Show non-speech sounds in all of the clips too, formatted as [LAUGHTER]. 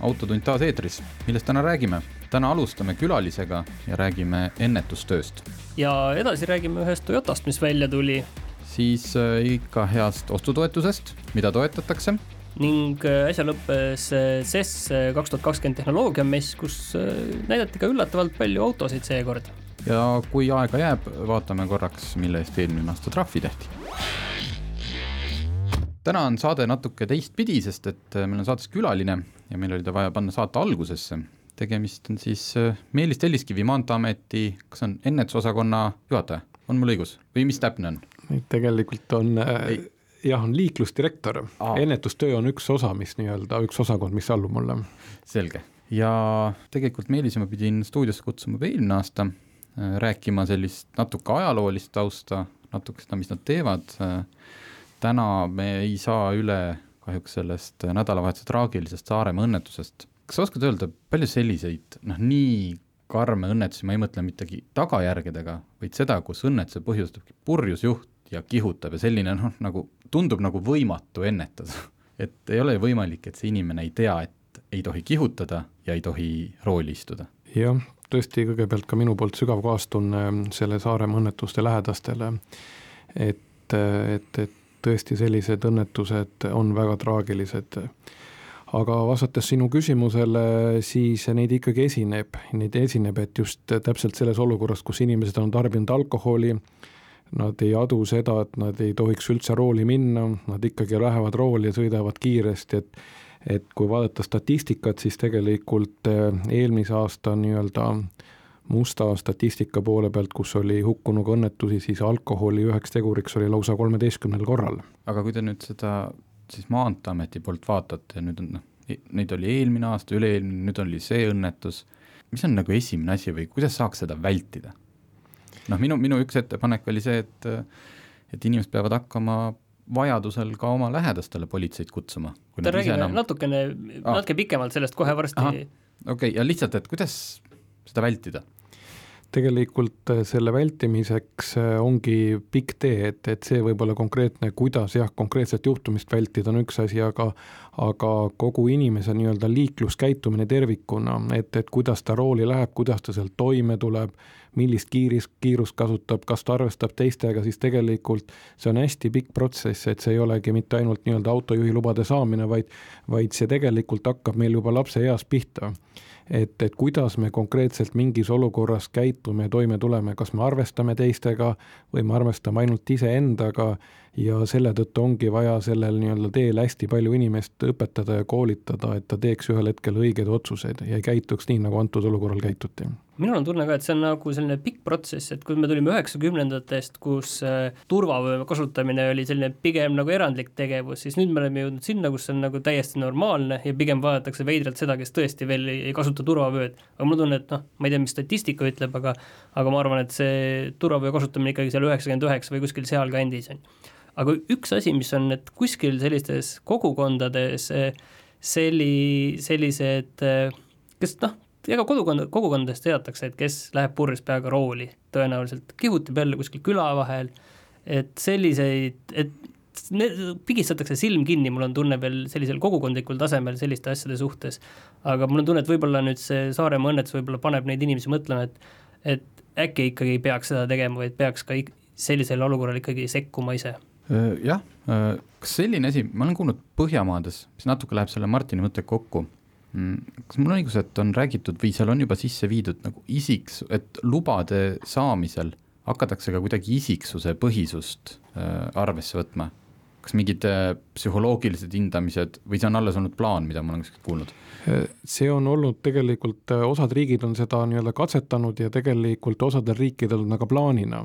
Autotund taas eetris, millest täna räägime? täna alustame külalisega ja räägime ennetustööst. ja edasi räägime ühest Toyotast, mis välja tuli. siis äh, ikka heast ostutoetusest, mida toetatakse. ning äh, äsja lõppes CES kaks tuhat kakskümmend tehnoloogiamess, kus äh, näidati ka üllatavalt palju autosid seekord. ja kui aega jääb, vaatame korraks, mille eest eelmine aasta trahvi tehti täna on saade natuke teistpidi, sest et meil on saates külaline ja meil oli ta vaja panna saate algusesse. tegemist on siis äh, Meelis Telliskivi Maanteeameti, kas on ennetusosakonna juhataja, on mul õigus? Või mis täpne on? tegelikult on äh, jah, on liiklusdirektor, ennetustöö on üks osa, mis nii-öelda, üks osakond, mis allub mulle. selge, ja tegelikult Meelise ma pidin stuudiosse kutsuma juba eelmine aasta, äh, rääkima sellist natuke ajaloolist tausta, natuke seda, mis nad teevad, täna me ei saa üle kahjuks sellest nädalavahetuse traagilisest Saaremaa õnnetusest kas sa oskad öelda, palju selliseid noh, nii karme õnnetusi, ma ei mõtle mittegi tagajärgedega, vaid seda, kus õnnetuse põhjustabki purjus juht ja kihutab ja selline noh, nagu tundub nagu võimatu ennetada. [LAUGHS] et ei ole võimalik, et see inimene ei tea, et ei tohi kihutada ja ei tohi rooli istuda. jah, tõesti, kõigepealt ka minu poolt sügav kaastunne selle Saaremaa õnnetuste lähedastele, et, et, et tõesti sellised õnnetused on väga traagilised. Aga vastates sinu küsimusele, siis neid ikkagi esineb, neid esineb, et just täpselt selles olukorras, kus inimesed on tarbinud alkoholi, nad ei adu seda, et nad ei tohiks üldse rooli minna, nad ikkagi lähevad rooli ja sõidavad kiiresti, et et kui vaadata statistikat, siis tegelikult eh, eelmise aasta nii-öelda musta statistika poole pealt, kus oli hukkunuga õnnetusi, siis alkoholi üheks teguriks oli lausa kolmeteistkümnel korral. aga kui te nüüd seda siis Maanteeameti poolt vaatate, nüüd on noh, neid oli eelmine aasta, üle-eelmine, nüüd oli see õnnetus, mis on nagu esimene asi või kuidas saaks seda vältida? noh, minu, minu üks ettepanek oli see, et et inimesed peavad hakkama vajadusel ka oma lähedastele politseid kutsuma. räägime enam... natukene ah., natuke pikemalt sellest kohe varsti. okei okay,, ja lihtsalt, et kuidas seda vältida? Tegelikult äh, selle vältimiseks äh, ongi pikk tee, et, et see võib-olla konkreetne, kuidas jah, konkreetset juhtumist vältida, on üks asi, aga aga kogu inimese nii-öelda liikluskäitumine tervikuna, et, et kuidas ta rooli läheb, kuidas ta sealt toime tuleb, millist kiiris, kiirust kasutab, kas ta arvestab teistega, siis tegelikult see on hästi pikk protsess, et see ei olegi mitte ainult nii-öelda autojuhi lubade saamine, vaid vaid see tegelikult hakkab meil juba lapseeas pihta et, et kuidas me konkreetselt mingis olukorras käitume ja toime tuleme, kas me arvestame teistega või me arvestame ainult iseendaga ja selle tõttu ongi vaja sellel nii-öelda teel hästi palju inimest õpetada ja koolitada, et ta teeks ühel hetkel õigeid otsuseid ja ei käituks nii, nagu antud olukorral käituti. minul on tunne ka, et see on nagu selline pikk protsess, et kui me tulime üheksakümnendatest, kus äh, turvavöö kasutamine oli selline pigem nagu erandlik tegevus, siis nüüd me oleme jõudnud sinna, kus see on nagu täiesti normaalne ja pigem vaadatakse veidralt seda, kes tõesti veel ei, ei kasuta turvavööd. aga mul on tunne, et noh, ma ei tea, mis statistika ütleb, aga aga ma arvan, et see turvavöö kasutamine ikkagi seal üheksakümmend üheksa või kuskil sealkandis on aga üks asi, mis on, et kuskil sellistes kogukondades eh, selli, sellised, eh, kes noh, ega kodukond, kogukondades teatakse, et kes läheb purjus peaga rooli, tõenäoliselt kihutab jälle kuskil küla vahel, et selliseid, et pigistatakse silm kinni, mul on tunne veel sellisel kogukondlikul tasemel selliste asjade suhtes, aga mul on tunne, et võib-olla nüüd see Saaremaa õnnetus võib-olla paneb neid inimesi mõtlema, et et äkki ikkagi ei peaks seda tegema, vaid peaks ka sellisel olukorral ikkagi sekkuma ise jah, äh, kas selline asi, ma olen kuulnud Põhjamaades, mis natuke läheb selle Martini mõttega kokku, mm, kas mul on õigus, et on räägitud või seal on juba sisse viidud nagu isiks, et lubade saamisel hakatakse ka kuidagi isiksuse põhisust äh, arvesse võtma? kas mingid psühholoogilised hindamised või see on alles olnud plaan, mida ma olen kuskilt kuulnud? see on olnud tegelikult, osad riigid on seda nii-öelda katsetanud ja tegelikult osadel riikidel on aga plaanina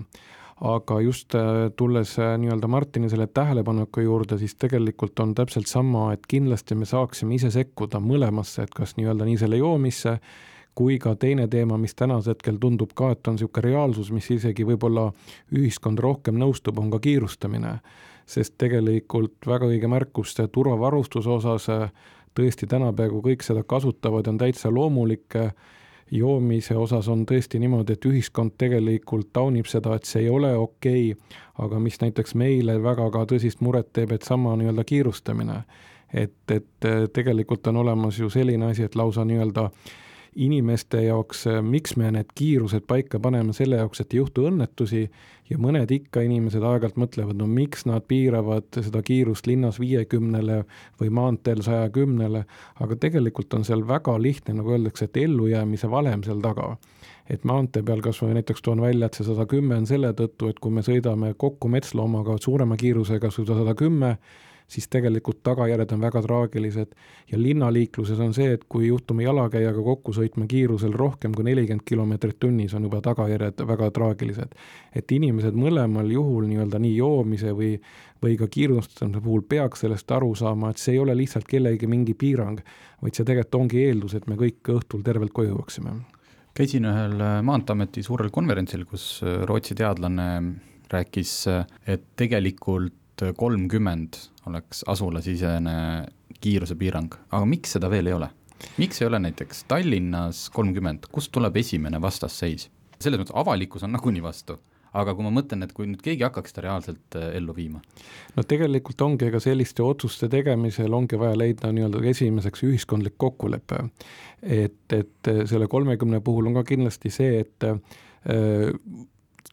aga just äh, tulles äh, nii-öelda Martini selle tähelepaneku juurde, siis tegelikult on täpselt sama, et kindlasti me saaksime ise sekkuda mõlemasse, et kas nii-öelda nii selle joomisse kui ka teine teema, mis tänasel hetkel tundub ka, et on niisugune reaalsus, mis isegi võib-olla ühiskond rohkem nõustub, on ka kiirustamine. sest tegelikult väga õige märkus turvavarustuse osas, tõesti täna peaaegu kõik seda kasutavad ja on täitsa loomulik, joomise osas on tõesti niimoodi, et ühiskond tegelikult taunib seda, et see ei ole okei okay,, aga mis näiteks meile väga ka tõsist muret teeb, et sama nii-öelda kiirustamine. et, et tegelikult on olemas ju selline asi, et lausa nii-öelda äh, inimeste jaoks, äh, miks me need kiirused paika paneme, selle jaoks, et ei juhtu õnnetusi ja mõned ikka inimesed aeg-ajalt mõtlevad, no miks nad piiravad seda kiirust linnas viiekümnele või maanteel saja kümnele, aga tegelikult on seal väga lihtne, nagu öeldakse, et ellujäämise valem seal taga. Et maantee peal kas või näiteks toon välja, et see sada kümme on selle tõttu, et kui me sõidame kokku metsloomaga suurema kiirusega, sada kümme, siis tegelikult tagajärjed on väga traagilised. ja linnaliikluses on see, et kui juhtume jalakäijaga kokku sõitma kiirusel rohkem kui nelikümmend kilomeetrit tunnis, on juba tagajärjed väga traagilised. et inimesed mõlemal juhul nii-öelda nii joomise või, või ka kiirustamise puhul peaks sellest aru saama, et see ei ole lihtsalt kellegi mingi piirang, vaid see tegelikult ongi eeldus, et me kõik õhtul tervelt koju jõuaksime käisin ühel Maanteeameti suurel konverentsil, kus Rootsi teadlane rääkis, et tegelikult kolmkümmend oleks asulasisene kiirusepiirang, aga miks seda veel ei ole? miks ei ole näiteks Tallinnas kolmkümmend, kust tuleb esimene vastasseis? selles mõttes avalikkus on nagunii vastu, aga kui ma mõtlen, et kui nüüd keegi hakkaks seda reaalselt äh, ellu viima? no tegelikult ongi, ega selliste otsuste tegemisel ongi vaja leida nii-öelda esimeseks ühiskondlik kokkulepe. et, et selle kolmekümne puhul on ka kindlasti see, et äh,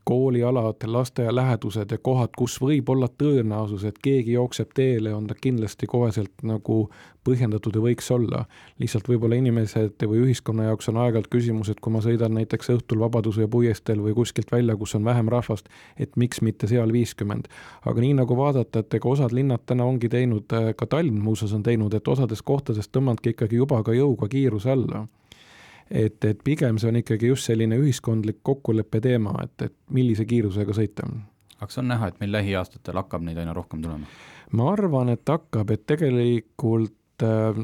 koolialad, lasteaia lähedused ja kohad, kus võib olla tõenäosus, et keegi jookseb teele, on ta kindlasti koheselt nagu põhjendatud ja võiks olla. lihtsalt võib-olla inimesed või ühiskonna jaoks on aeg-ajalt küsimus, et kui ma sõidan näiteks õhtul Vabaduse puiesteel või kuskilt välja, kus on vähem rahvast, et miks mitte seal viiskümmend. aga nii nagu vaadata, et ega osad linnad täna ongi teinud, ka Tallinn muuseas on teinud, et osades kohtades tõmbanudki ikkagi juba ka jõuga kiiruse alla et, et pigem see on ikkagi just selline ühiskondlik kokkuleppe teema, et, et millise kiirusega sõita. aga kas on näha, et meil lähiaastatel hakkab neid aina rohkem tulema? ma arvan, et hakkab, et tegelikult äh,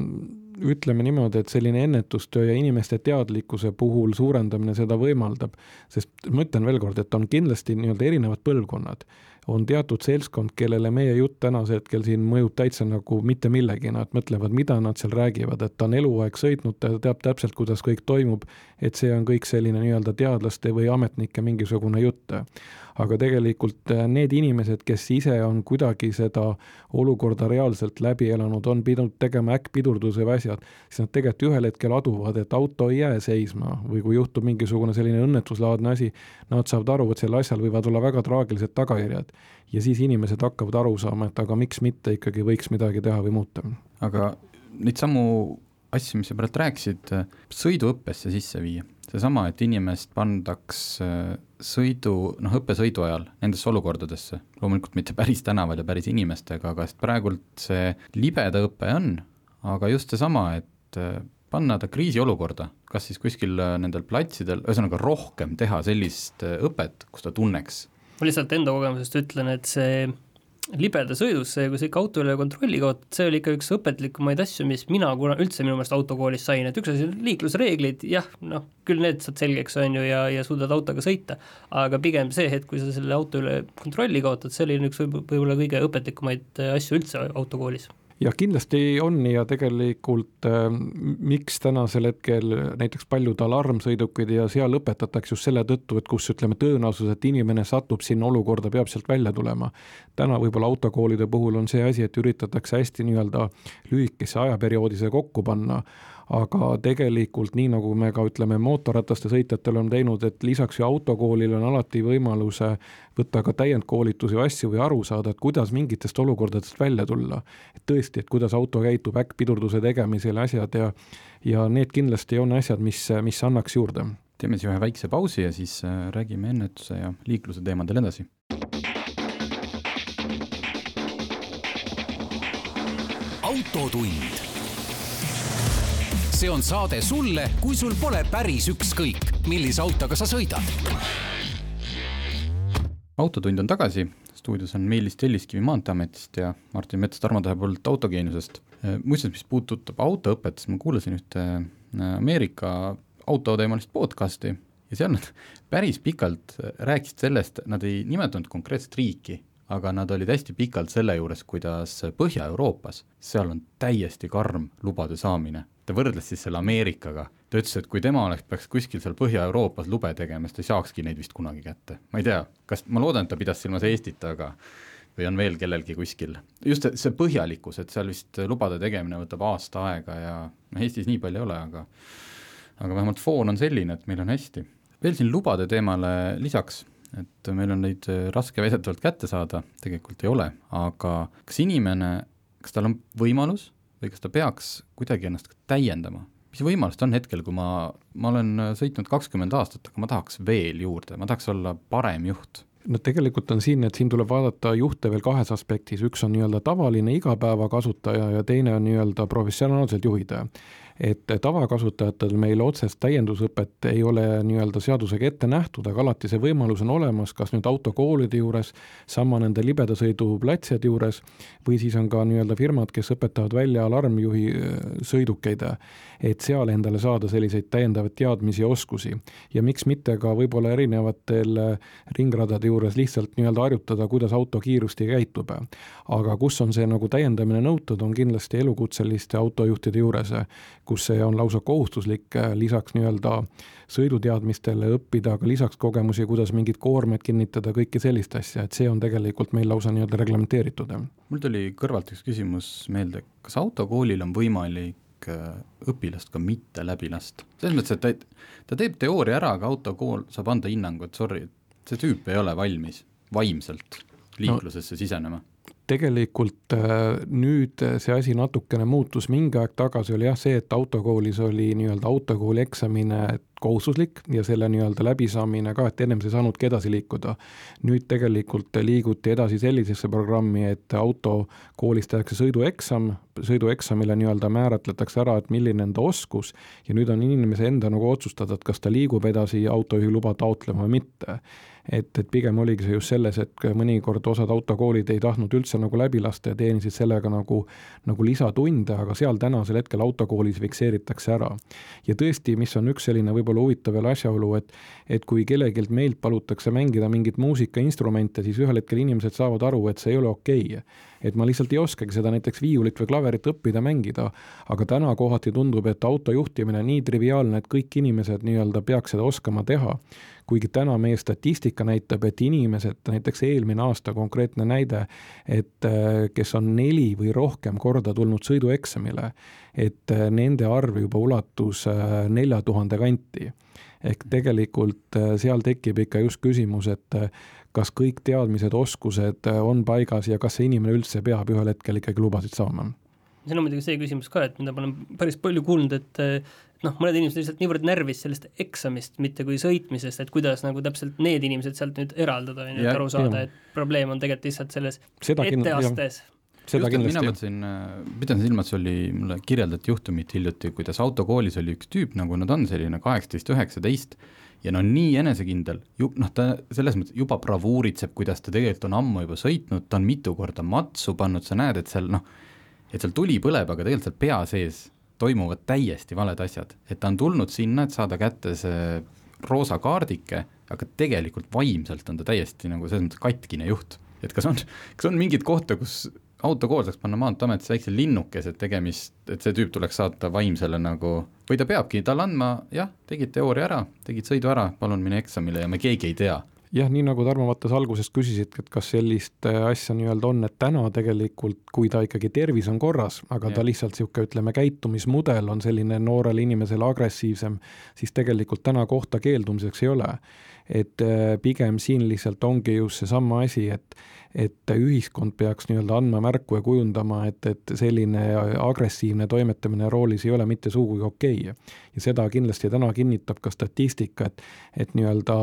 ütleme niimoodi, et selline ennetustöö ja inimeste teadlikkuse puhul suurendamine seda võimaldab, sest ma ütlen veel kord, et on kindlasti nii-öelda erinevad põlvkonnad on teatud seltskond, kellele meie jutt tänasel hetkel siin mõjub täitsa nagu mitte millegi, nad mõtlevad, mida nad seal räägivad, et ta on eluaeg sõitnud, ta teab täpselt, kuidas kõik toimub, et see on kõik selline nii-öelda teadlaste või ametnike mingisugune jutt aga tegelikult äh, need inimesed, kes ise on kuidagi seda olukorda reaalselt läbi elanud, on pidanud tegema äkkpidurduse või asjad, siis nad tegelikult ühel hetkel aduvad, et auto ei jää seisma või kui juhtub mingisugune selline õnnetuslaadne asi, nad saavad aru, et sellel asjal võivad olla väga traagilised tagajärjed. ja siis inimesed hakkavad aru saama, et aga miks mitte ikkagi võiks midagi teha või muuta. aga neid samu asju, mis sa praegu rääkisid, sõiduõppesse sisse viia seesama, et inimest pandaks äh, sõidu, noh, õppesõidu ajal nendesse olukordadesse, loomulikult mitte päris tänaval ja päris inimestega, aga sest praegult see libeda õpe on, aga just seesama, et äh, panna ta kriisiolukorda, kas siis kuskil äh, nendel platsidel, ühesõnaga rohkem teha sellist õpet, kus ta tunneks. ma lihtsalt enda kogemusest ütlen, et see libeda sõidus, see, kui sa ikka auto üle kontrolli kaotad, see oli ikka üks õpetlikumaid asju, mis mina kuna üldse minu meelest autokoolis sain, et üks asi on liiklusreeglid, jah, noh, küll need saad selgeks, on ju, ja, ja suudad autoga sõita, aga pigem see hetk, kui sa selle auto üle kontrolli kaotad, see oli üks võib-olla kõige õpetlikumaid asju üldse autokoolis jah, kindlasti on ja tegelikult äh, miks tänasel hetkel näiteks paljud alarmsõidukid ja seal õpetatakse just selle tõttu, et kus ütleme, tõenäosus, et inimene satub sinna olukorda, peab sealt välja tulema. täna võib-olla autokoolide puhul on see asi, et üritatakse hästi nii-öelda lühikese ajaperioodi see kokku panna aga tegelikult nii, nagu me ka ütleme, mootorrataste sõitjatel on teinud, et lisaks ju autokoolil on alati võimalus võtta ka täiendkoolitusi või asju või aru saada, et kuidas mingitest olukordadest välja tulla. et tõesti, et kuidas auto käitub äkkpidurduse tegemisel ja asjad ja ja need kindlasti on asjad, mis, mis annaks juurde. teeme siis ühe väikse pausi ja siis äh, räägime ennetuse ja liikluse teemadel edasi autotund see on saade sulle, kui sul pole päris ükskõik, millise autoga sa sõidad. autotund on tagasi, stuudios on Meelis Telliskivi Maanteeametist ja Martin Mets Tarmo Tähe poolt Autogeeniusest. muuseas, mis puudutab autoõpet, siis ma kuulasin ühte äh, Ameerika autoteemalist podcast'i ja seal nad [LAUGHS] päris pikalt rääkisid sellest, nad ei nimetanud konkreetset riiki, aga nad olid hästi pikalt selle juures, kuidas Põhja-Euroopas, seal on täiesti karm lubade saamine. Ta võrdles siis selle Ameerikaga, ta ütles, et kui tema oleks, peaks kuskil seal Põhja-Euroopas lube tegema, siis ta ei saakski neid vist kunagi kätte. ma ei tea, kas, ma loodan, et ta pidas silmas Eestit, aga või on veel kellelgi kuskil. just see põhjalikkus, et seal vist lubade tegemine võtab aasta aega ja noh, Eestis nii palju ei ole, aga aga vähemalt foon on selline, et meil on hästi. veel siin lubade teemale lisaks et meil on neid äh, raske väidetavalt kätte saada, tegelikult ei ole, aga kas inimene, kas tal on võimalus või kas ta peaks kuidagi ennast täiendama? mis võimalused on hetkel, kui ma, ma olen äh, sõitnud kakskümmend aastat, aga ma tahaks veel juurde, ma tahaks olla parem juht? No tegelikult on siin, et siin tuleb vaadata juhte veel kahes aspektis, üks on nii-öelda tavaline igapäevakasutaja ja teine on nii-öelda professionaalsed juhid et tavakasutajatel meil otsest täiendusõpet ei ole nii-öelda seadusega ette nähtud, aga alati see võimalus on olemas, kas nüüd autokoolide juures, sama nende libeda sõidu platside juures, või siis on ka nii-öelda firmad, kes õpetavad välja alarmjuhi äh, sõidukeid, et seal endale saada selliseid täiendavaid teadmisi ja oskusi. ja miks mitte ka võib-olla erinevatel äh, ringradade juures lihtsalt nii-öelda harjutada, kuidas auto kiiresti käitub. aga kus on see nagu täiendamine nõutud, on kindlasti elukutseliste autojuhtide juures, kus see on lausa kohustuslik, äh, lisaks nii-öelda sõiduteadmistele õppida ka lisaks kogemusi, kuidas mingit koormet kinnitada, kõike sellist asja, et see on tegelikult meil lausa nii-öelda reglementeeritud. mul tuli kõrvalt üks küsimus meelde, kas autokoolil on võimalik äh, õpilast ka mitte läbi lasta. selles mõttes, et ta, ta teeb teooria ära, aga autokool saab anda hinnangu, et sorry, see tüüp ei ole valmis vaimselt liiklusesse no, sisenema tegelikult äh, nüüd see asi natukene muutus, mingi aeg tagasi oli jah see, et autokoolis oli nii-öelda autokooli eksamine kohustuslik ja selle nii-öelda läbisaamine ka, et ennem sa ei saanudki edasi liikuda. nüüd tegelikult liiguti edasi sellisesse programmi, et autokoolis tehakse sõidueksam, sõidueksamile nii-öelda määratletakse ära, et milline on ta oskus ja nüüd on inimese enda nagu otsustada, et kas ta liigub edasi autojuhiluba taotlema või mitte et, et pigem oligi see just selles, et mõnikord osad autokoolid ei tahtnud üldse nagu läbi lasta ja teenisid sellega nagu, nagu lisatunde, aga seal tänasel hetkel autokoolis fikseeritakse ära. ja tõesti, mis on üks selline võib-olla huvitav veel asjaolu, et, et kui kellelgi meilt palutakse mängida mingit muusikainstrumente, siis ühel hetkel inimesed saavad aru, et see ei ole okei okay et ma lihtsalt ei oskagi seda näiteks viiulit või klaverit õppida mängida, aga täna kohati tundub, et auto juhtimine nii triviaalne, et kõik inimesed nii-öelda peaks seda oskama teha. kuigi täna meie statistika näitab, et inimesed, näiteks eelmine aasta konkreetne näide, et äh, kes on neli või rohkem korda tulnud sõidueksamile, et äh, nende arv juba ulatus äh, nelja tuhande kanti ehk tegelikult seal tekib ikka just küsimus, et kas kõik teadmised, oskused äh, on paigas ja kas see inimene üldse peab ühel hetkel ikkagi lubasid saama? see on muidugi see küsimus ka, et mida ma olen päris palju kuulnud, et noh, mõned inimesed lihtsalt niivõrd närvis sellest eksamist, mitte kui sõitmisest, et kuidas nagu täpselt need inimesed sealt nüüd eraldada, on ju, et aru saada, et probleem on tegelikult lihtsalt selles Seda etteastes seda kindlasti. mina mõtlesin, äh, pidasin silmas, oli, mulle kirjeldati juhtumit hiljuti, kuidas autokoolis oli üks tüüp, nagu nad on, selline kaheksateist, üheksateist, ja no nii enesekindel, noh, ta selles mõttes juba bravuuritseb, kuidas ta tegelikult on ammu juba sõitnud, ta on mitu korda matsu pannud, sa näed, et seal noh, et seal tuli põleb, aga tegelikult seal pea sees toimuvad täiesti valed asjad, et ta on tulnud sinna, et saada kätte see roosa kaardike, aga tegelikult vaimselt on ta täiesti nagu selles mõttes katkine juht. et kas on, kas on mingeid kohta, kus autokool saaks panna Maanteeametisse väikse linnukese, et tegemist, et see tüüp tuleks saata vaimsele nagu, või ta peabki talle andma, jah, tegid teooria ära, tegid sõidu ära, palun mine eksamile ja me keegi ei tea jah, nii nagu Tarmo Vatas alguses küsisid, et kas sellist äh, asja nii-öelda on, et täna tegelikult, kui ta ikkagi tervis on korras, aga ja. ta lihtsalt niisugune, ütleme, käitumismudel on selline noorele inimesele agressiivsem, siis tegelikult täna kohta keeldumiseks ei ole. et äh, pigem siin lihtsalt ongi just seesama asi, et et ühiskond peaks nii-öelda andma märku ja kujundama, et, et selline agressiivne toimetamine roolis ei ole mitte sugugi okei okay.. ja seda kindlasti täna kinnitab ka statistika, et et nii-öelda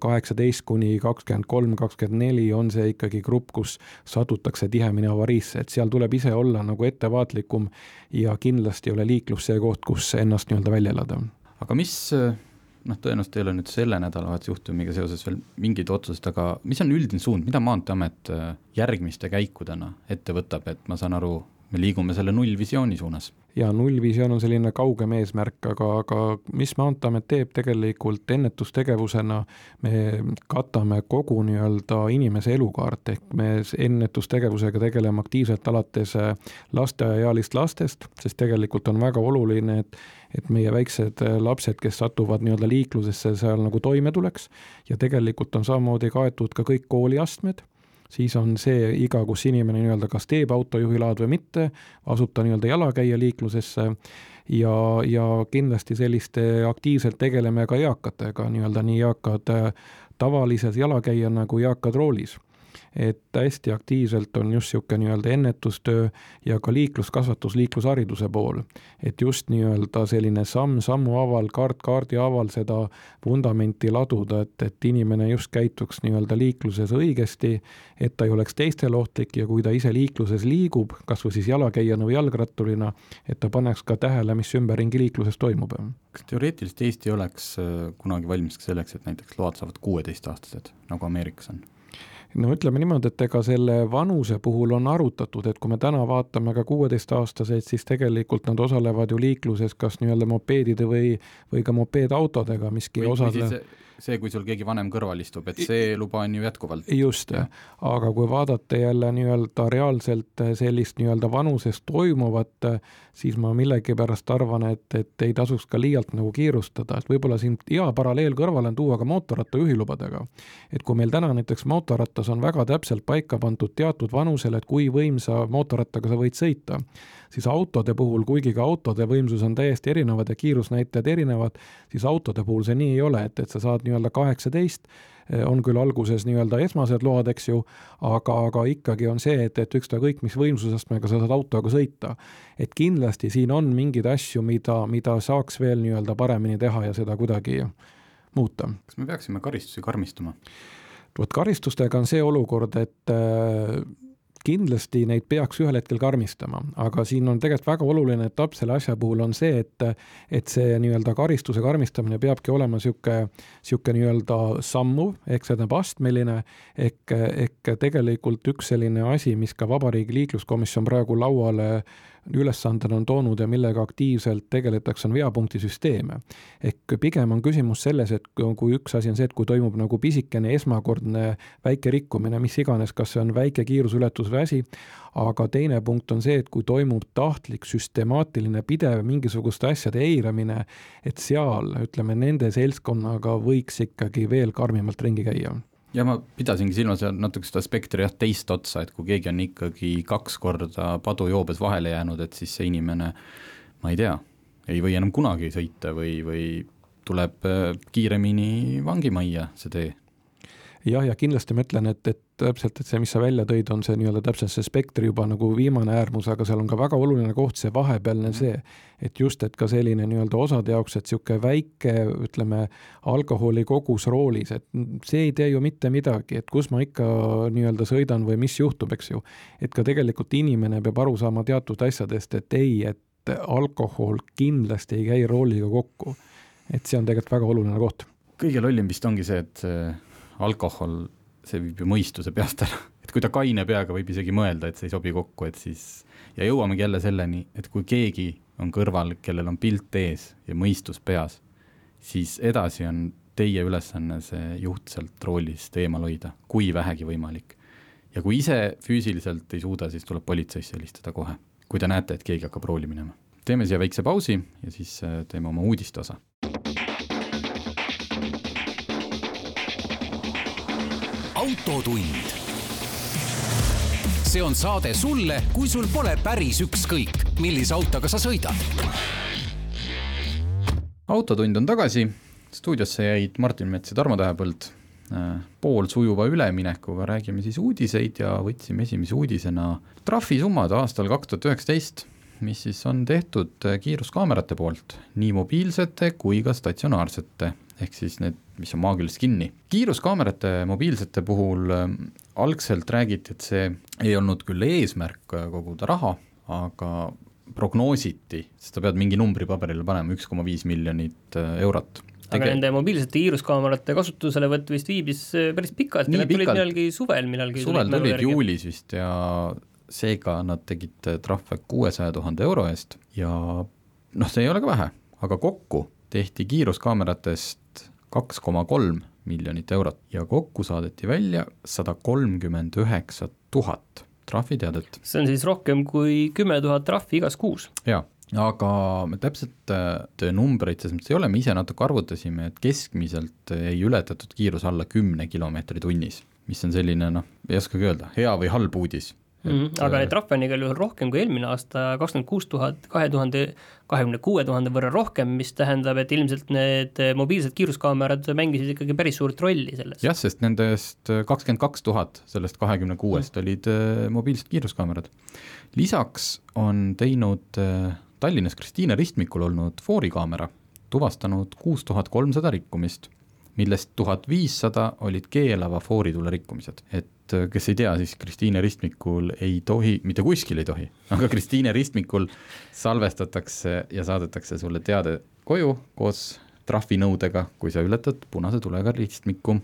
kaheksateist kuni kakskümmend kolm, kakskümmend neli on see ikkagi grupp, kus satutakse tihemini avariisse, et seal tuleb ise olla nagu ettevaatlikum ja kindlasti ei ole liiklus see koht, kus ennast nii-öelda välja elada. aga mis noh, tõenäoliselt ei ole nüüd selle nädalavahetuse juhtumiga seoses veel mingeid otsuseid, aga mis on üldine suund, mida Maanteeamet äh, järgmiste käikudena ette võtab, et ma saan aru, me liigume selle nullvisiooni suunas. Ja nullvisioon on selline kaugem eesmärk, aga, aga mis Maanteeamet teeb tegelikult ennetustegevusena, me katame kogu nii-öelda inimese elukaart, ehk me ennetustegevusega tegeleme aktiivselt alates äh, lasteaiaealist lastest, sest tegelikult on väga oluline, et et meie väiksed äh, lapsed, kes satuvad nii-öelda liiklusesse, seal nagu toime tuleks. Ja tegelikult on samamoodi kaetud ka kõik kooliastmed siis on see iga, kus inimene nii-öelda kas teeb autojuhilaad või mitte, asub ta nii-öelda jalakäija liiklusesse ja, ja kindlasti selliste, aktiivselt tegeleme ka eakatega, nii-öelda nii eakad äh, tavalises jalakäijana kui eakad roolis et hästi aktiivselt on just niisugune nii-öelda ennetustöö ja ka liikluskasvatus liiklushariduse pool. et just nii-öelda selline samm sammu haaval, kaart kaardi haaval seda vundamenti laduda, et, et inimene just käituks nii-öelda liikluses õigesti, et ta ei oleks teistele ohtlik ja kui ta ise liikluses liigub, kas või siis jalakäijana või jalgratturina, et ta paneks ka tähele, mis ümberringi liikluses toimub. kas teoreetiliselt Eesti oleks äh, kunagi valmis ka selleks, et näiteks load saavad kuueteistaastased, nagu Ameerikas on? No ütleme niimoodi, et ega selle vanuse puhul on arutatud, et kui me täna vaatame ka kuueteistaastaseid, siis tegelikult nad osalevad ju liikluses kas nii-öelda mopeedide või, või ka mopeedautodega, miski osale see, kui sul keegi vanem kõrval istub, et see luba on ju jätkuvalt. just, aga kui vaadata jälle nii-öelda reaalselt sellist nii-öelda vanuses toimuvat, siis ma millegipärast arvan, et, et ei tasuks ka liialt nagu kiirustada, et võib-olla siin hea paralleel kõrvale on tuua ka mootorratta juhilubadega. et kui meil täna näiteks mootorrattas on väga täpselt paika pandud teatud vanusele, et kui võimsa mootorrattaga sa võid sõita, siis autode puhul, kuigi ka autode võimsus on täiesti erinevad ja kiirusnäitajad erinevad, siis autode puhul see nii ei ole, et, et sa saad nii-öelda kaheksateist, eh, on küll alguses nii-öelda esmased load, eks ju, aga, aga ikkagi on see, et, et ükskõik mis võimsusastmega sa saad autoga sõita. et kindlasti siin on mingeid asju, mida, mida saaks veel nii-öelda paremini teha ja seda kuidagi muuta. kas me peaksime karistusi karmistama? vot karistustega on see olukord, et äh, kindlasti neid peaks ühel hetkel karmistama, aga siin on tegelikult väga oluline etapp selle asja puhul on see, et et see nii-öelda karistuse karmistamine peabki olema niisugune, niisugune nii-öelda sammuv, ehk see tähendab astmeline, ehk, ehk tegelikult üks selline asi, mis ka Vabariigi Liikluskomisjon praegu lauale ülesandena on toonud ja millega aktiivselt tegeletakse, on veapunktisüsteeme. ehk pigem on küsimus selles, et kui üks asi on see, et kui toimub nagu pisikene esmakordne väike rikkumine, mis iganes, kas see on väike kiiruseületus või asi, aga teine punkt on see, et kui toimub tahtlik, süstemaatiline, pidev mingisuguste asjade eiramine, et seal, ütleme, nende seltskonnaga võiks ikkagi veel karmimalt ringi käia ja ma pidasingi silmas natuke seda spektri jah, teist otsa, et kui keegi on ikkagi kaks korda padujoobes vahele jäänud, et siis see inimene, ma ei tea, ei või enam kunagi sõita või, või tuleb äh, kiiremini vangimajja see tee jah, ja kindlasti ma ütlen, et, et täpselt, et see, mis sa välja tõid, on see nii-öelda täpselt see spektri juba nagu viimane äärmus, aga seal on ka väga oluline koht, see vahepealne mm. see, et just, et ka selline nii-öelda osade jaoks, et niisugune väike, ütleme, alkoholi kogus roolis, et see ei tee ju mitte midagi, et kus ma ikka nii-öelda sõidan või mis juhtub, eks ju. et ka tegelikult inimene peab aru saama teatud asjadest, et ei, et alkohol kindlasti ei käi rooliga kokku. et see on tegelikult väga oluline koht. kõige lollim vist ongi see, et alkohol, see viib ju mõistuse peast ära, et kui ta kaine peaga võib isegi mõelda, et see ei sobi kokku, et siis ja jõuamegi jälle selleni, et kui keegi on kõrval, kellel on pilt ees ja mõistus peas, siis edasi on teie ülesanne see juht sealt roolist eemal hoida, kui vähegi võimalik. ja kui ise füüsiliselt ei suuda, siis tuleb politseisse helistada kohe, kui te näete, et keegi hakkab rooli minema. teeme siia väikse pausi ja siis äh, teeme oma uudiste osa autotund. see on saade sulle, kui sul pole päris ükskõik, millise autoga sa sõidad. autotund on tagasi, stuudiosse jäid Martin Mets ja Tarmo Tähepõld. Äh, poolsujuva üleminekuga räägime siis uudiseid ja võtsime esimese uudisena trahvisummad aastal kaks tuhat üheksateist mis siis on tehtud kiiruskaamerate poolt, nii mobiilsete kui ka statsionaarsete ehk siis need, mis on maagiliselt kinni. kiiruskaamerate mobiilsete puhul äh, algselt räägiti, et see ei olnud küll eesmärk äh, koguda raha, aga prognoositi, sest sa pead mingi numbri paberile panema, üks koma viis miljonit äh, eurot aga nende mobiilsete kiiruskaamerate kasutuselevõtt vist viibis päris pikalt ja nad tulid millalgi suvel millalgi. suvel tulid juulis vist ja seega nad tegid trahve kuuesaja tuhande euro eest ja noh, see ei ole ka vähe, aga kokku tehti kiiruskaameratest kaks koma kolm miljonit eurot ja kokku saadeti välja sada kolmkümmend üheksa tuhat trahviteadet. see on siis rohkem kui kümme tuhat trahvi igas kuus? jaa, aga me täpselt äh, numbreid selles mõttes ei ole, me ise natuke arvutasime, et keskmiselt ei ületatud kiirus alla kümne kilomeetri tunnis, mis on selline noh, ei oskagi öelda, hea või halb uudis Mm aga neid trahve on igal juhul rohkem kui eelmine aasta, kakskümmend kuus tuhat, kahe tuhande, kahekümne kuue tuhande võrra rohkem, mis tähendab, et ilmselt need mobiilsed kiiruskaamerad mängisid ikkagi päris suurt rolli selles. jah, sest nendest kakskümmend kaks tuhat sellest kahekümne kuuest olid äh, mobiilsed kiiruskaamerad. lisaks on teinud äh, Tallinnas Kristiine ristmikul olnud foorikaamera tuvastanud kuus tuhat kolmsada rikkumist millest tuhat viissada olid keelava fooritule rikkumised. et äh, kes ei tea, siis Kristiine ristmikul ei tohi, mitte kuskil ei tohi, aga Kristiine ristmikul salvestatakse ja saadetakse sulle teade koju koos trahvinõudega, kui sa ületad punase tulega ristmikku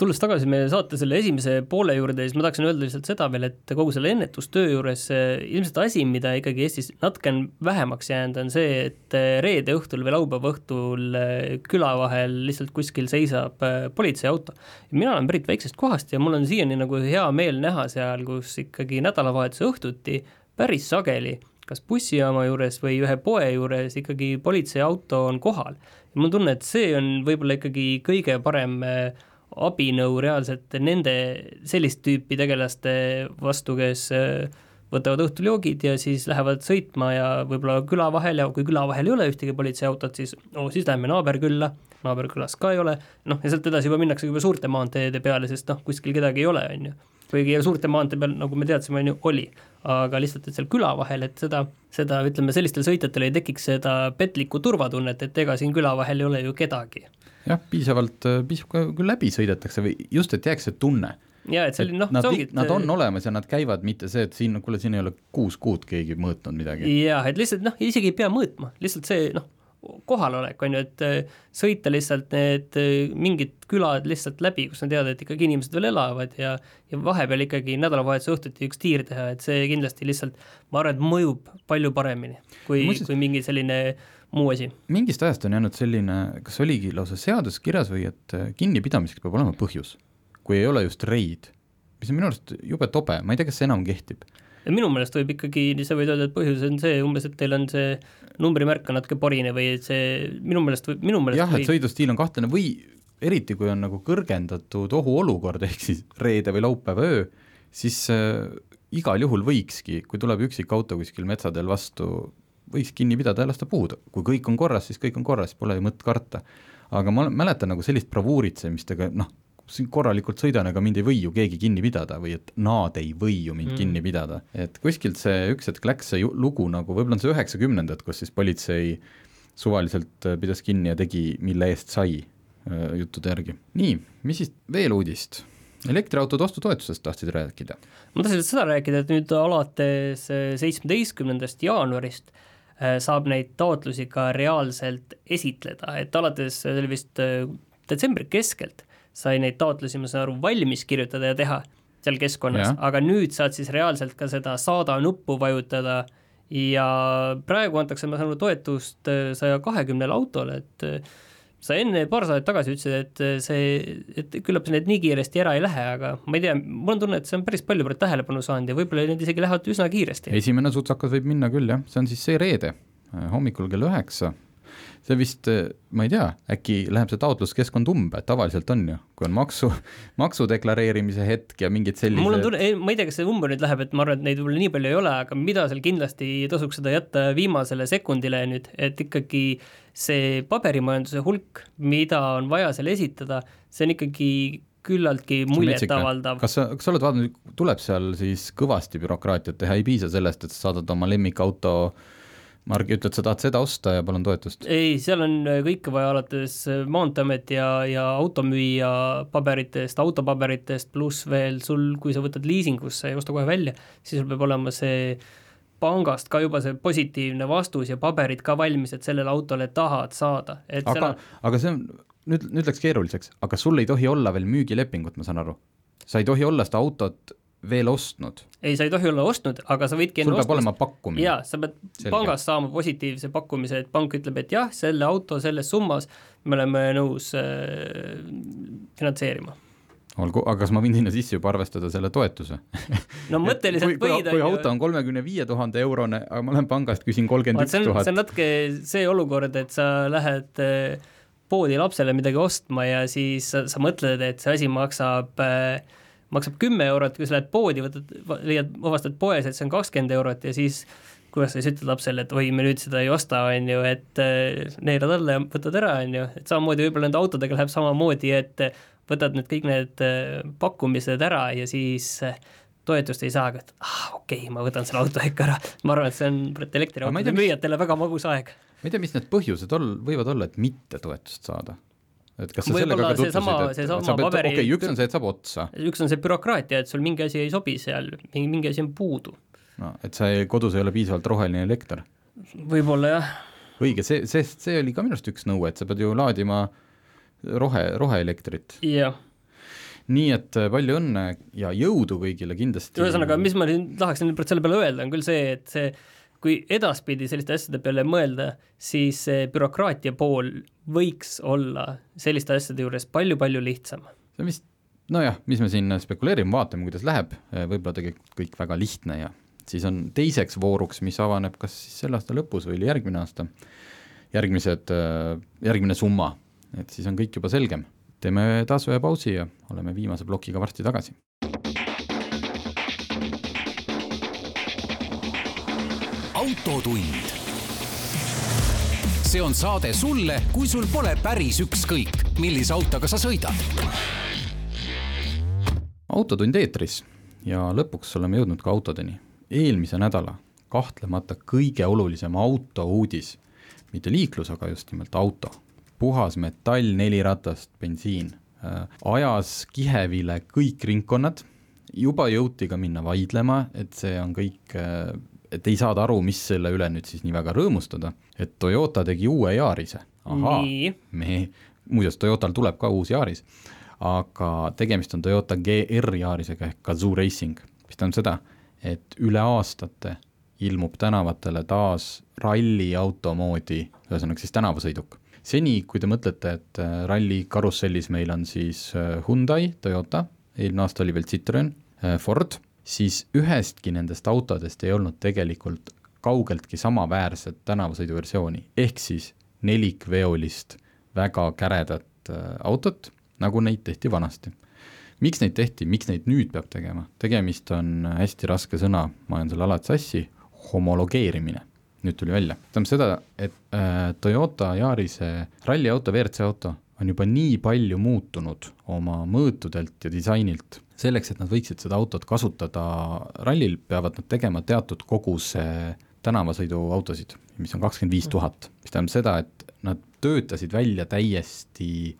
tulles tagasi meie saate selle esimese poole juurde, siis ma tahaksin öelda lihtsalt seda veel, et kogu selle ennetustöö juures ilmselt asi, mida ikkagi Eestis natuke on vähemaks jäänud, on see, et reede õhtul või laupäeva õhtul küla vahel lihtsalt kuskil seisab politseiauto. mina olen pärit väiksest kohast ja mul on siiani nagu hea meel näha seal, kus ikkagi nädalavahetuse õhtuti päris sageli kas bussijaama juures või ühe poe juures ikkagi politseiauto on kohal. mul on tunne, et see on võib-olla ikkagi kõige parem äh, abinõu reaalselt nende sellist tüüpi tegelaste vastu, kes äh, võtavad õhtul joogid ja siis lähevad sõitma ja võib-olla küla vahel ja kui küla vahel ei ole ühtegi politseiautot, siis oh, siis läheme naaberkülla, naaberkülas ka ei ole, noh ja sealt edasi juba minnakse juba suurte maanteede peale, sest noh, kuskil kedagi ei ole, on ju. kuigi suurte maantee peal, nagu me teadsime, on ju, oli, aga lihtsalt, et seal küla vahel, et seda, seda ütleme, sellistel sõitjatel ei tekiks seda petlikku turvatunnet, et ega siin küla vahel ei ole ju kedagi jah, piisavalt, äh, piisab kui läbi sõidetakse või just, et jääks see tunne. ja et selline noh, nad, nad on olemas ja nad käivad, mitte see, et siin, kuule, siin ei ole kuus kuud keegi mõõtnud midagi. jah, et lihtsalt noh, isegi ei pea mõõtma, lihtsalt see noh, kohalolek on ju, et äh, sõita lihtsalt need äh, mingid külad lihtsalt läbi, kus on teada, et ikkagi inimesed veel elavad ja ja vahepeal ikkagi nädalavahetuse õhtuti üks tiir teha, et see kindlasti lihtsalt, ma arvan, et mõjub palju paremini kui, kui mingi selline äh, muu asi. mingist ajast on jäänud selline, kas oligi lausa seaduses kirjas või et äh, kinnipidamiseks peab olema põhjus, kui ei ole just reid, mis on minu arust jube tobe, ma ei tea, kas see enam kehtib. minu meelest võib ikkagi, sa võid öelda, et põhjus on see umbes, et teil on see numbrimärk on natuke porine või et see minu meelest võib, minu meelest jah, et sõidustiil on kahtlane või eriti, kui on nagu kõrgendatud ohuolukord, [LAUGHS] ehk siis reede või laupäeva öö, siis äh, igal juhul võikski, kui tuleb üksik auto kuskil metsateel vastu, võiks kinni pidada ja lasta puhuda, kui kõik on korras, siis kõik on korras, pole ju mõtet karta. aga ma mäletan nagu sellist bravuuritsemist, aga noh, korralikult sõidan, aga mind ei või ju keegi kinni pidada või et nad ei või ju mind mm. kinni pidada, et kuskilt see üks hetk läks see lugu nagu, võib-olla on see üheksakümnendad, kus siis politsei suvaliselt äh, pidas kinni ja tegi, mille eest sai äh, juttude järgi. nii, mis siis veel uudist? elektriautode ostutoetusest tahtsid rääkida? ma tahtsin seda rääkida, et nüüd alates äh, seitsmeteistkümnendast jaanuarist Äh, saab neid taotlusi ka reaalselt esitleda, et alates, see oli vist äh, detsembri keskelt, sai neid taotlusi, ma saan aru, valmis kirjutada ja teha seal keskkonnas, aga nüüd saad siis reaalselt ka seda saada nuppu vajutada. Ja praegu antakse, ma saan aru, toetust äh, saja kahekümnele autole, et sa enne paar saadet tagasi ütlesid, et see, et küllap need nii kiiresti ära ei lähe, aga ma ei tea, mul on tunne, et see on päris palju tähelepanu saanud ja võib-olla need isegi lähevad üsna kiiresti. esimene sutsakas võib minna küll jah, see on siis see reede hommikul kell üheksa see vist, ma ei tea, äkki läheb see taotluskeskkond umbe, tavaliselt on ju, kui on maksu, [LAUGHS] maksu deklareerimise hetk ja mingid sellised mul on tunne, ma ei tea, kas see umbe nüüd läheb, et ma arvan, et neid võib-olla nii palju ei ole, aga mida seal kindlasti tasuks seda jätta viimasele sekundile nüüd, et ikkagi see paberimajanduse hulk, mida on vaja seal esitada, see on ikkagi küllaltki muljetavaldav. kas sa, kas sa oled vaadanud, tuleb seal siis kõvasti bürokraatiat teha, ei piisa sellest, et sa saadad oma lemmikauto äh, Margi ütled, sa tahad seda osta ja palun toetust? ei, seal on äh, kõike vaja alates äh, Maanteeameti ja, ja automüüja paberitest, autopaberitest, pluss veel sul, kui sa võtad liisingusse, ei osta kohe välja, siis sul peab olema see pangast ka juba see positiivne vastus ja paberid ka valmis, et sellele autole tahad saada. aga selle..., aga see on, nüüd, nüüd läks keeruliseks, aga sul ei tohi olla veel müügilepingut, ma saan aru? sa ei tohi olla seda autot veel ostnud? ei, sa ei tohi olla ostnud, aga sa võidki sul peab ostnud. olema pakkumine? jaa, sa pead Selge. pangast saama positiivse pakkumise, et pank ütleb, et jah, selle auto selles summas me oleme nõus äh, finantseerima olgu, aga kas ma võin sinna sisse juba arvestada selle toetuse no [LAUGHS] mõtteliselt võid, kui, kui auto on kolmekümne viie tuhande eurone, aga ma lähen pangast, küsin kolmkümmend üks tuhat. see on natuke see olukord, et sa lähed äh, poodi lapsele midagi ostma ja siis sa, sa mõtled, et see asi maksab äh, maksab kümme eurot, kui sa lähed poodi, võtad, leiad, avastad poes, et see on kakskümmend eurot ja siis kuidas sa siis ütled lapsele, et oi, me nüüd seda ei osta, on ju, et äh, neelad alla ja võtad ära, on ju, et samamoodi võib-olla nende autodega läheb samamoodi, et võtad need kõik need äh, pakkumised ära ja siis äh, toetust ei saa, aga et ah, okei okay,, ma võtan selle auto ikka ära. ma arvan, et see on elektriautode müüjatele väga magus aeg. ma ei tea, mis need põhjused ol-, võivad olla, et mitte toetust saada et kas sa sellega ka tutvusid, et sa pead, okei okay,, üks on see, et saab otsa. üks on see bürokraatia, et sul mingi asi ei sobi seal, mingi, mingi asi on puudu. no et sa ei, kodus ei ole piisavalt roheline elekter. võib-olla jah. õige, see, sest see oli ka minu arust üks nõue, et sa pead ju laadima rohe, roheelektrit. jah nii et äh, palju õnne ja jõudu kõigile kindlasti. ühesõnaga, mis ma siin tahaksin selle peale öelda, on küll see, et see kui edaspidi selliste asjade peale mõelda, siis see bürokraatia pool võiks olla selliste asjade juures palju-palju lihtsam. see on vist, nojah, mis me siin spekuleerime, vaatame, kuidas läheb, võib-olla tegelikult kõik väga lihtne ja siis on teiseks vooruks, mis avaneb kas siis selle aasta lõpus või järgmine aasta, järgmised, järgmine summa, et siis on kõik juba selgem. teeme taas ühe pausi ja oleme viimase plokiga varsti tagasi autotund. see on saade sulle, kui sul pole päris ükskõik, millise autoga sa sõidad. autotund eetris ja lõpuks oleme jõudnud ka autodeni. eelmise nädala kahtlemata kõige olulisem autouudis, mitte liiklus, aga just nimelt auto. puhas metall, neli ratast, bensiin äh, ajas kihevile kõik ringkonnad, juba jõuti ka minna vaidlema, et see on kõik äh, et ei saada aru, mis selle üle nüüd siis nii väga rõõmustada, et Toyota tegi uue Yarise. ahaa, me, muuseas, Toyotal tuleb ka uus Yaris, aga tegemist on Toyota GR Yarisega ehk Gazoo Racing, mis tähendab seda, et üle aastate ilmub tänavatele taas ralliauto moodi, ühesõnaga siis tänavasõiduk. seni, kui te mõtlete, et äh, ralli karussellis meil on siis äh, Hyundai, Toyota, eelmine aasta oli veel Citroen, äh, Ford siis ühestki nendest autodest ei olnud tegelikult kaugeltki samaväärset tänavasõiduversiooni, ehk siis nelikveolist väga käredat äh, autot, nagu neid tehti vanasti. miks neid tehti, miks neid nüüd peab tegema, tegemist on hästi raske sõna, ma ajan selle alati sassi, homologeerimine, nüüd tuli välja, tähendab seda, et äh, Toyota Yarise ralliauto, WRC auto on juba nii palju muutunud oma mõõtudelt ja disainilt, selleks, et nad võiksid seda autot kasutada rallil, peavad nad tegema teatud koguse tänavasõiduautosid, mis on kakskümmend viis tuhat, mis tähendab seda, et nad töötasid välja täiesti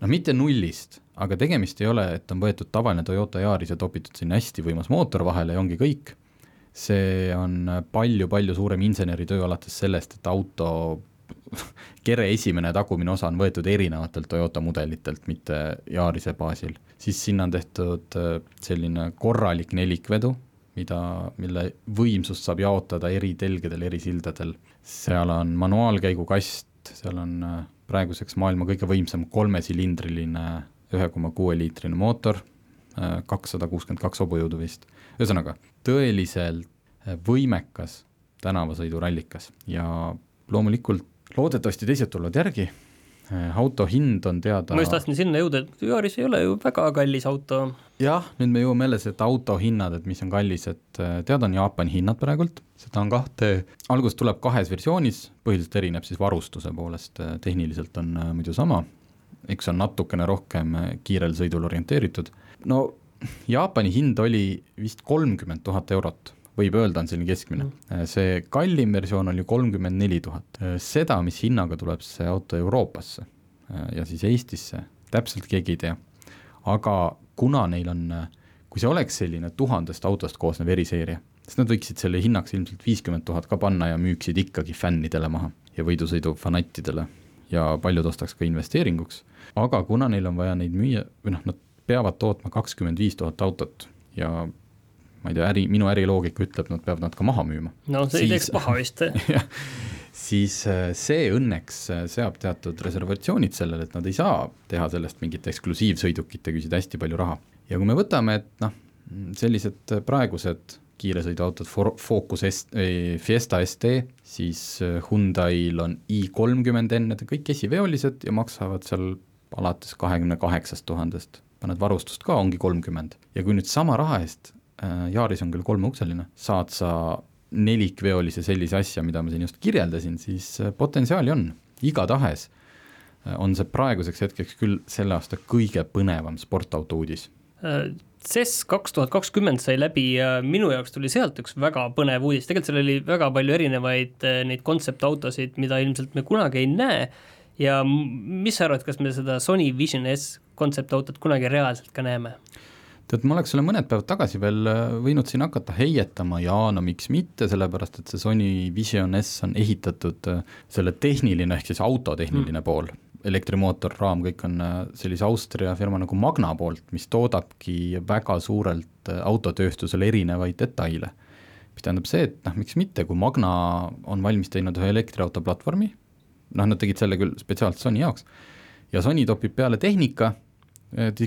noh, mitte nullist, aga tegemist ei ole, et on võetud tavaline Toyota Yaris ja topitud sinna hästi võimas mootor vahele ja ongi kõik, see on palju-palju suurem inseneritöö alates sellest, et auto [LAUGHS] kere esimene tagumine osa on võetud erinevatelt Toyota mudelitelt, mitte Yarise baasil. siis sinna on tehtud äh, selline korralik nelikvedu, mida, mille võimsust saab jaotada eri telgedel, eri sildadel. seal on manuaalkäigukast, seal on äh, praeguseks maailma kõige võimsam kolmesilindriline ühe koma kuue liitrine mootor, äh, kakssada kuuskümmend kaks hobujõudu vist. ühesõnaga, tõeliselt võimekas tänavasõidurallikas ja loomulikult loodetavasti teised tulevad järgi, äh, auto hind on teada ma just tahtsin sinna jõuda, et Yaris ei ole ju väga kallis auto. jah, nüüd me jõuame jälle seda auto hinnad, et mis on kallis, et äh, teada on Jaapani hinnad praegult, seda on kahte, alguses tuleb kahes versioonis, põhiliselt erineb siis varustuse poolest, äh, tehniliselt on muidu sama, üks on natukene rohkem kiirel sõidul orienteeritud, no Jaapani hind oli vist kolmkümmend tuhat eurot võib öelda, on selline keskmine mm.. see kallim versioon on ju kolmkümmend neli tuhat. Äh, seda, mis hinnaga tuleb see auto Euroopasse äh, ja siis Eestisse, täpselt keegi ei tea. aga kuna neil on, kui see oleks selline tuhandest autost koosnev eriseeria, siis nad võiksid selle hinnaks ilmselt viiskümmend tuhat ka panna ja müüksid ikkagi fännidele maha ja võidusõidu fanattidele ja paljud ostaks ka investeeringuks, aga kuna neil on vaja neid müüa, või noh, nad peavad tootma kakskümmend viis tuhat autot ja ma ei tea, äri, minu äriloogika ütleb, nad peavad nad ka maha müüma. no see ei teeks paha vist [LAUGHS] siis äh, see õnneks äh, seab teatud reservatsioonid sellele, et nad ei saa teha sellest mingit eksklusiivsõidukit ja küsida hästi palju raha. ja kui me võtame, et noh, sellised praegused kiiresõiduautod, Focus S-, Fiesta ST, siis äh, Hyundai'l on i kolmkümmend N, need on kõik esiveolised ja maksavad seal alates kahekümne kaheksast tuhandest. paned varustust ka, ongi kolmkümmend. ja kui nüüd sama raha eest äh,, Yaris on küll kolmeukseline, saad sa nelikveolise sellise asja, mida ma siin just kirjeldasin, siis äh, potentsiaali on, igatahes äh, on see praeguseks hetkeks küll selle aasta kõige põnevam sportauto uudis CES kaks tuhat kakskümmend sai läbi ja minu jaoks tuli sealt üks väga põnev uudis, tegelikult seal oli väga palju erinevaid neid kontseptautosid, mida ilmselt me kunagi ei näe. Ja mis sa arvad, kas me seda Sony Vision S kontseptautot kunagi reaalselt ka näeme? Tead, ma oleks selle mõned päevad tagasi veel äh, võinud siin hakata heietama ja no miks mitte, sellepärast et see Sony Vision S on ehitatud äh, selle tehniline ehk siis auto tehniline mm. pool, elektrimootor, raam, kõik on äh, sellise Austria firma nagu Magna poolt, mis toodabki väga suurelt autotööstusele erinevaid detaile. mis tähendab see, et noh, miks mitte, kui Magna on valmis teinud ühe elektriauto platvormi, noh, nad tegid selle küll spetsiaalselt Sony jaoks, ja Sony topib peale tehnika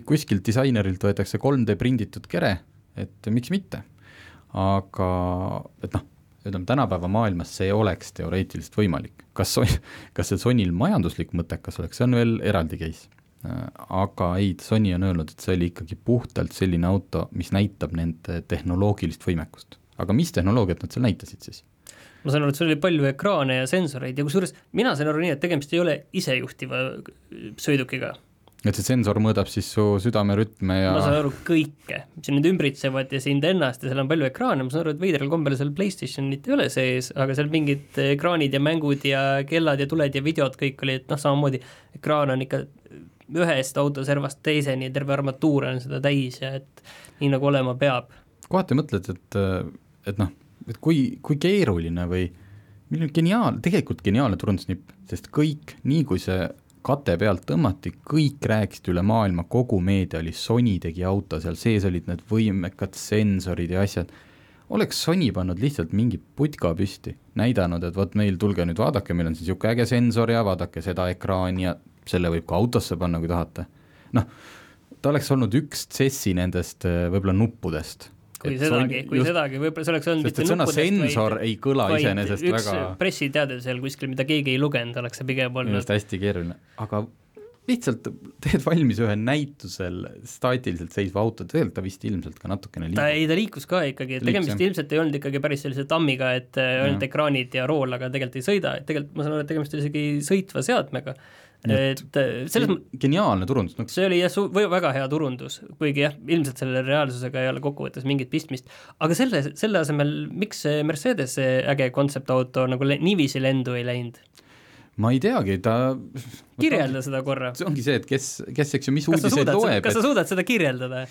kuskilt disainerilt võetakse 3D prinditud kere, et miks mitte. aga et noh, ütleme tänapäeva maailmas see oleks teoreetiliselt võimalik, kas, kas see Sonyl majanduslik mõttekas oleks, see on veel eraldi case. aga ei, Sony on öelnud, et see oli ikkagi puhtalt selline auto, mis näitab nende tehnoloogilist võimekust. aga mis tehnoloogiat nad seal näitasid siis? ma saan aru, et seal oli palju ekraane ja sensoreid ja kusjuures mina sain aru nii, et tegemist ei ole isejuhtiva sõidukiga et see sensor mõõdab siis su südamerütme ja ma saan aru kõike, sind ümbritsevad ja sind ennast ja seal on palju ekraane, ma saan aru, et veidral kombel seal Playstationit ei ole sees, aga seal mingid ekraanid ja mängud ja kellad ja tuled ja videod kõik olid noh, samamoodi ekraan on ikka ühest autoservast teiseni, terve armatuur on seda täis ja et nii nagu olema peab. kohati mõtled, et, et noh, et kui, kui keeruline või milline geniaal, tegelikult geniaalne turundusnipp, sest kõik, nii kui see kate pealt tõmmati, kõik rääkisid üle maailma, kogu meedia oli, Sony tegi auto, seal sees olid need võimekad sensorid ja asjad, oleks Sony pannud lihtsalt mingi putka püsti, näidanud, et vot meil, tulge nüüd vaadake, meil on siis niisugune äge sensor ja vaadake seda ekraani ja selle võib ka autosse panna, kui tahate. noh, ta oleks olnud üks CES-i nendest äh, võib-olla nuppudest kui sedagi, kui just, sedagi, võib-olla see oleks olnud sest et sõna sensor vaid, ei kõla iseenesest väga pressiteade seal kuskil, mida keegi ei lugenud, oleks see pigem olnud. just hästi keeruline, aga lihtsalt teed valmis ühe näitusel staatiliselt seisva auto, tegelikult ta vist ilmselt ka natukene liigub. ta ei, ta liikus ka ikkagi, et tegemist Liiks, ilmselt ei olnud ikkagi päris sellise tammiga, et ainult ekraanid ja rool, aga tegelikult ei sõida, et tegelikult ma saan aru, et tegemist oli isegi sõitva seadmega et äh, selles mõttes geniaalne turundus no.. see oli jah, väga hea turundus, kuigi jah, ilmselt selle reaalsusega ei ole kokkuvõttes mingit pistmist, aga selle, selle asemel, miks see Mercedese äge kontseptauto nagu le niiviisi lendu ei läinud? ma ei teagi, ta kirjelda seda korra. see ongi see, et kes, kes, eks ju, mis uudiseid loeb. kas sa suudad seda kirjeldada?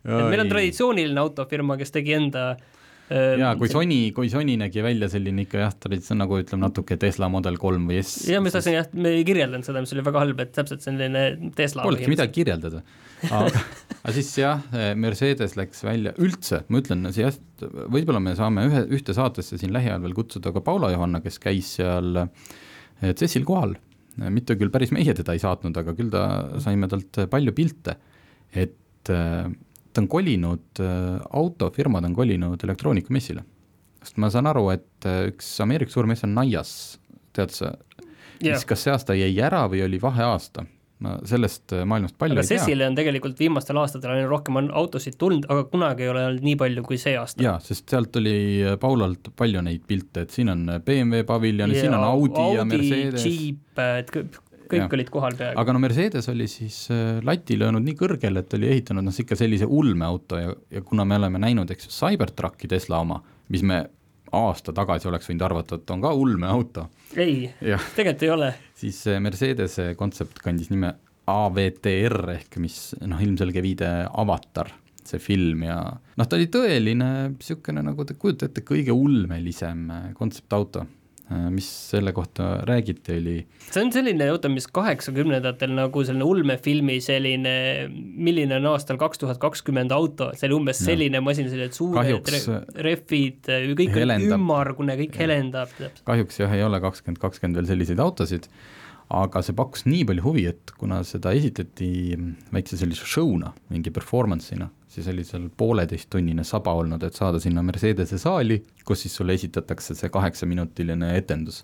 et meil on traditsiooniline autofirma, kes tegi enda äh, jaa, kui Sony, kui Sony nägi välja selline ikka jah, traditsioon nagu ütleme natuke Tesla Model kolm või S. jah, ma tahtsin jah, me ei kirjeldanud seda, mis oli väga halb, et täpselt selline Tesla. Polnudki midagi kirjeldada. aga, [LAUGHS] aga siis jah, Mercedes läks välja, üldse, ma ütlen, jah, võib-olla me saame ühe, ühte saatesse siin lähiajal veel kutsuda ka Paula Johanna, kes käis seal eh, CES-il kohal, mitte küll päris meie teda ei saatnud, aga küll ta, saime talt palju pilte, et eh, ta on kolinud, äh, autofirmad on kolinud elektroonikamessile. sest ma saan aru, et äh, üks Ameerika suur mess on Naias, tead sa yeah., mis kas see aasta jäi ära või oli vaheaasta? ma sellest äh, maailmast palju aga ei tea. Cecile on tegelikult viimastel aastatel aina rohkem on autosid tulnud, aga kunagi ei ole olnud nii palju kui see aasta. jaa, sest sealt oli Paulalt palju neid pilte, et siin on BMW paviljon yeah,, siin on Audi, Audi ja Mercedes. Jeep, et kõik ja. olid kohal peaaegu. aga no Mercedes oli siis äh, lati löönud nii kõrgele, et oli ehitanud noh, ikka sellise ulmeauto ja, ja kuna me oleme näinud, eks ju, Cybertrucki Tesla oma, mis me aasta tagasi oleks võinud arvata, et on ka ulmeauto. ei, tegelikult ei ole. siis Mercedese kontsept kandis nime AVTR ehk mis noh, ilmselge viide Avatar, see film ja noh, ta oli tõeline niisugune, nagu te kujutate ette, kõige ulmelisem kontseptauto mis selle kohta räägiti, oli see on selline auto, mis kaheksakümnendatel nagu selline ulmefilmi selline, milline on aastal kaks tuhat kakskümmend auto, see oli umbes selline masin, sellised suured Kahjuks rehvid, kõik helendab. ümmargune, kõik ja. helendab. kahjuks jah, ei ole kakskümmend kakskümmend veel selliseid autosid aga see pakkus nii palju huvi, et kuna seda esitleti väikse sellise show'na, mingi performance'ina, siis oli seal pooleteisttunnine saba olnud, et saada sinna Mercedese saali, kus siis sulle esitatakse see kaheksaminutiline etendus,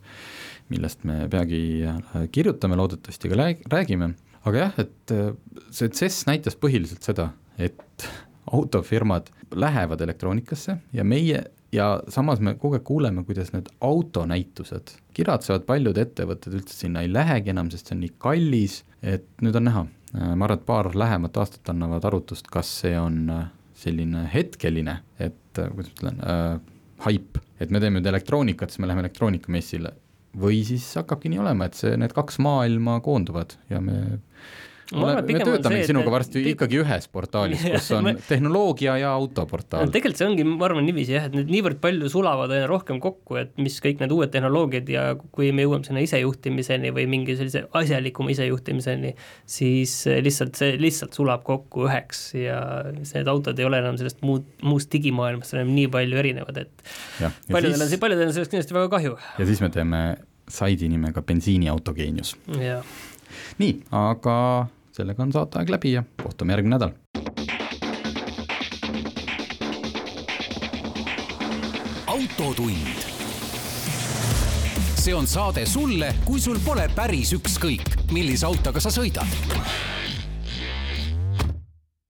millest me peagi äh, kirjutame, loodetavasti ka räägime, aga jah, et äh, see CES näitas põhiliselt seda, et autofirmad lähevad elektroonikasse ja meie ja samas me kogu aeg kuuleme, kuidas need autonäitused kiratsevad, paljud ettevõtted üldse sinna ei lähegi enam, sest see on nii kallis, et nüüd on näha. ma arvan, et paar lähemat aastat annavad arutust, kas see on äh, selline hetkeline, et äh, kuidas ma ütlen äh,, haip, et me teeme nüüd elektroonikat, siis me läheme elektroonikamessile, või siis hakkabki nii olema, et see, need kaks maailma koonduvad ja me me töötame see, sinuga varsti pig... ikkagi ühes portaalis, [LAUGHS] kus on ma... tehnoloogia ja autoportaal. tegelikult see ongi, ma arvan niiviisi jah, et need niivõrd palju sulavad aina rohkem kokku, et mis kõik need uued tehnoloogiad ja kui me jõuame sinna isejuhtimiseni või mingi sellise asjalikuma isejuhtimiseni, siis lihtsalt see lihtsalt sulab kokku üheks ja need autod ei ole enam sellest muud, muust digimaailmast enam nii palju erinevad, et ja, paljudel siis... on, paljudel on sellest kindlasti väga kahju. ja siis me teeme saidi nimega bensiiniauto geenius. nii, aga sellega on saateaeg läbi ja kohtume järgmine nädal. autotund. see on saade sulle, kui sul pole päris ükskõik, millise autoga sa sõidad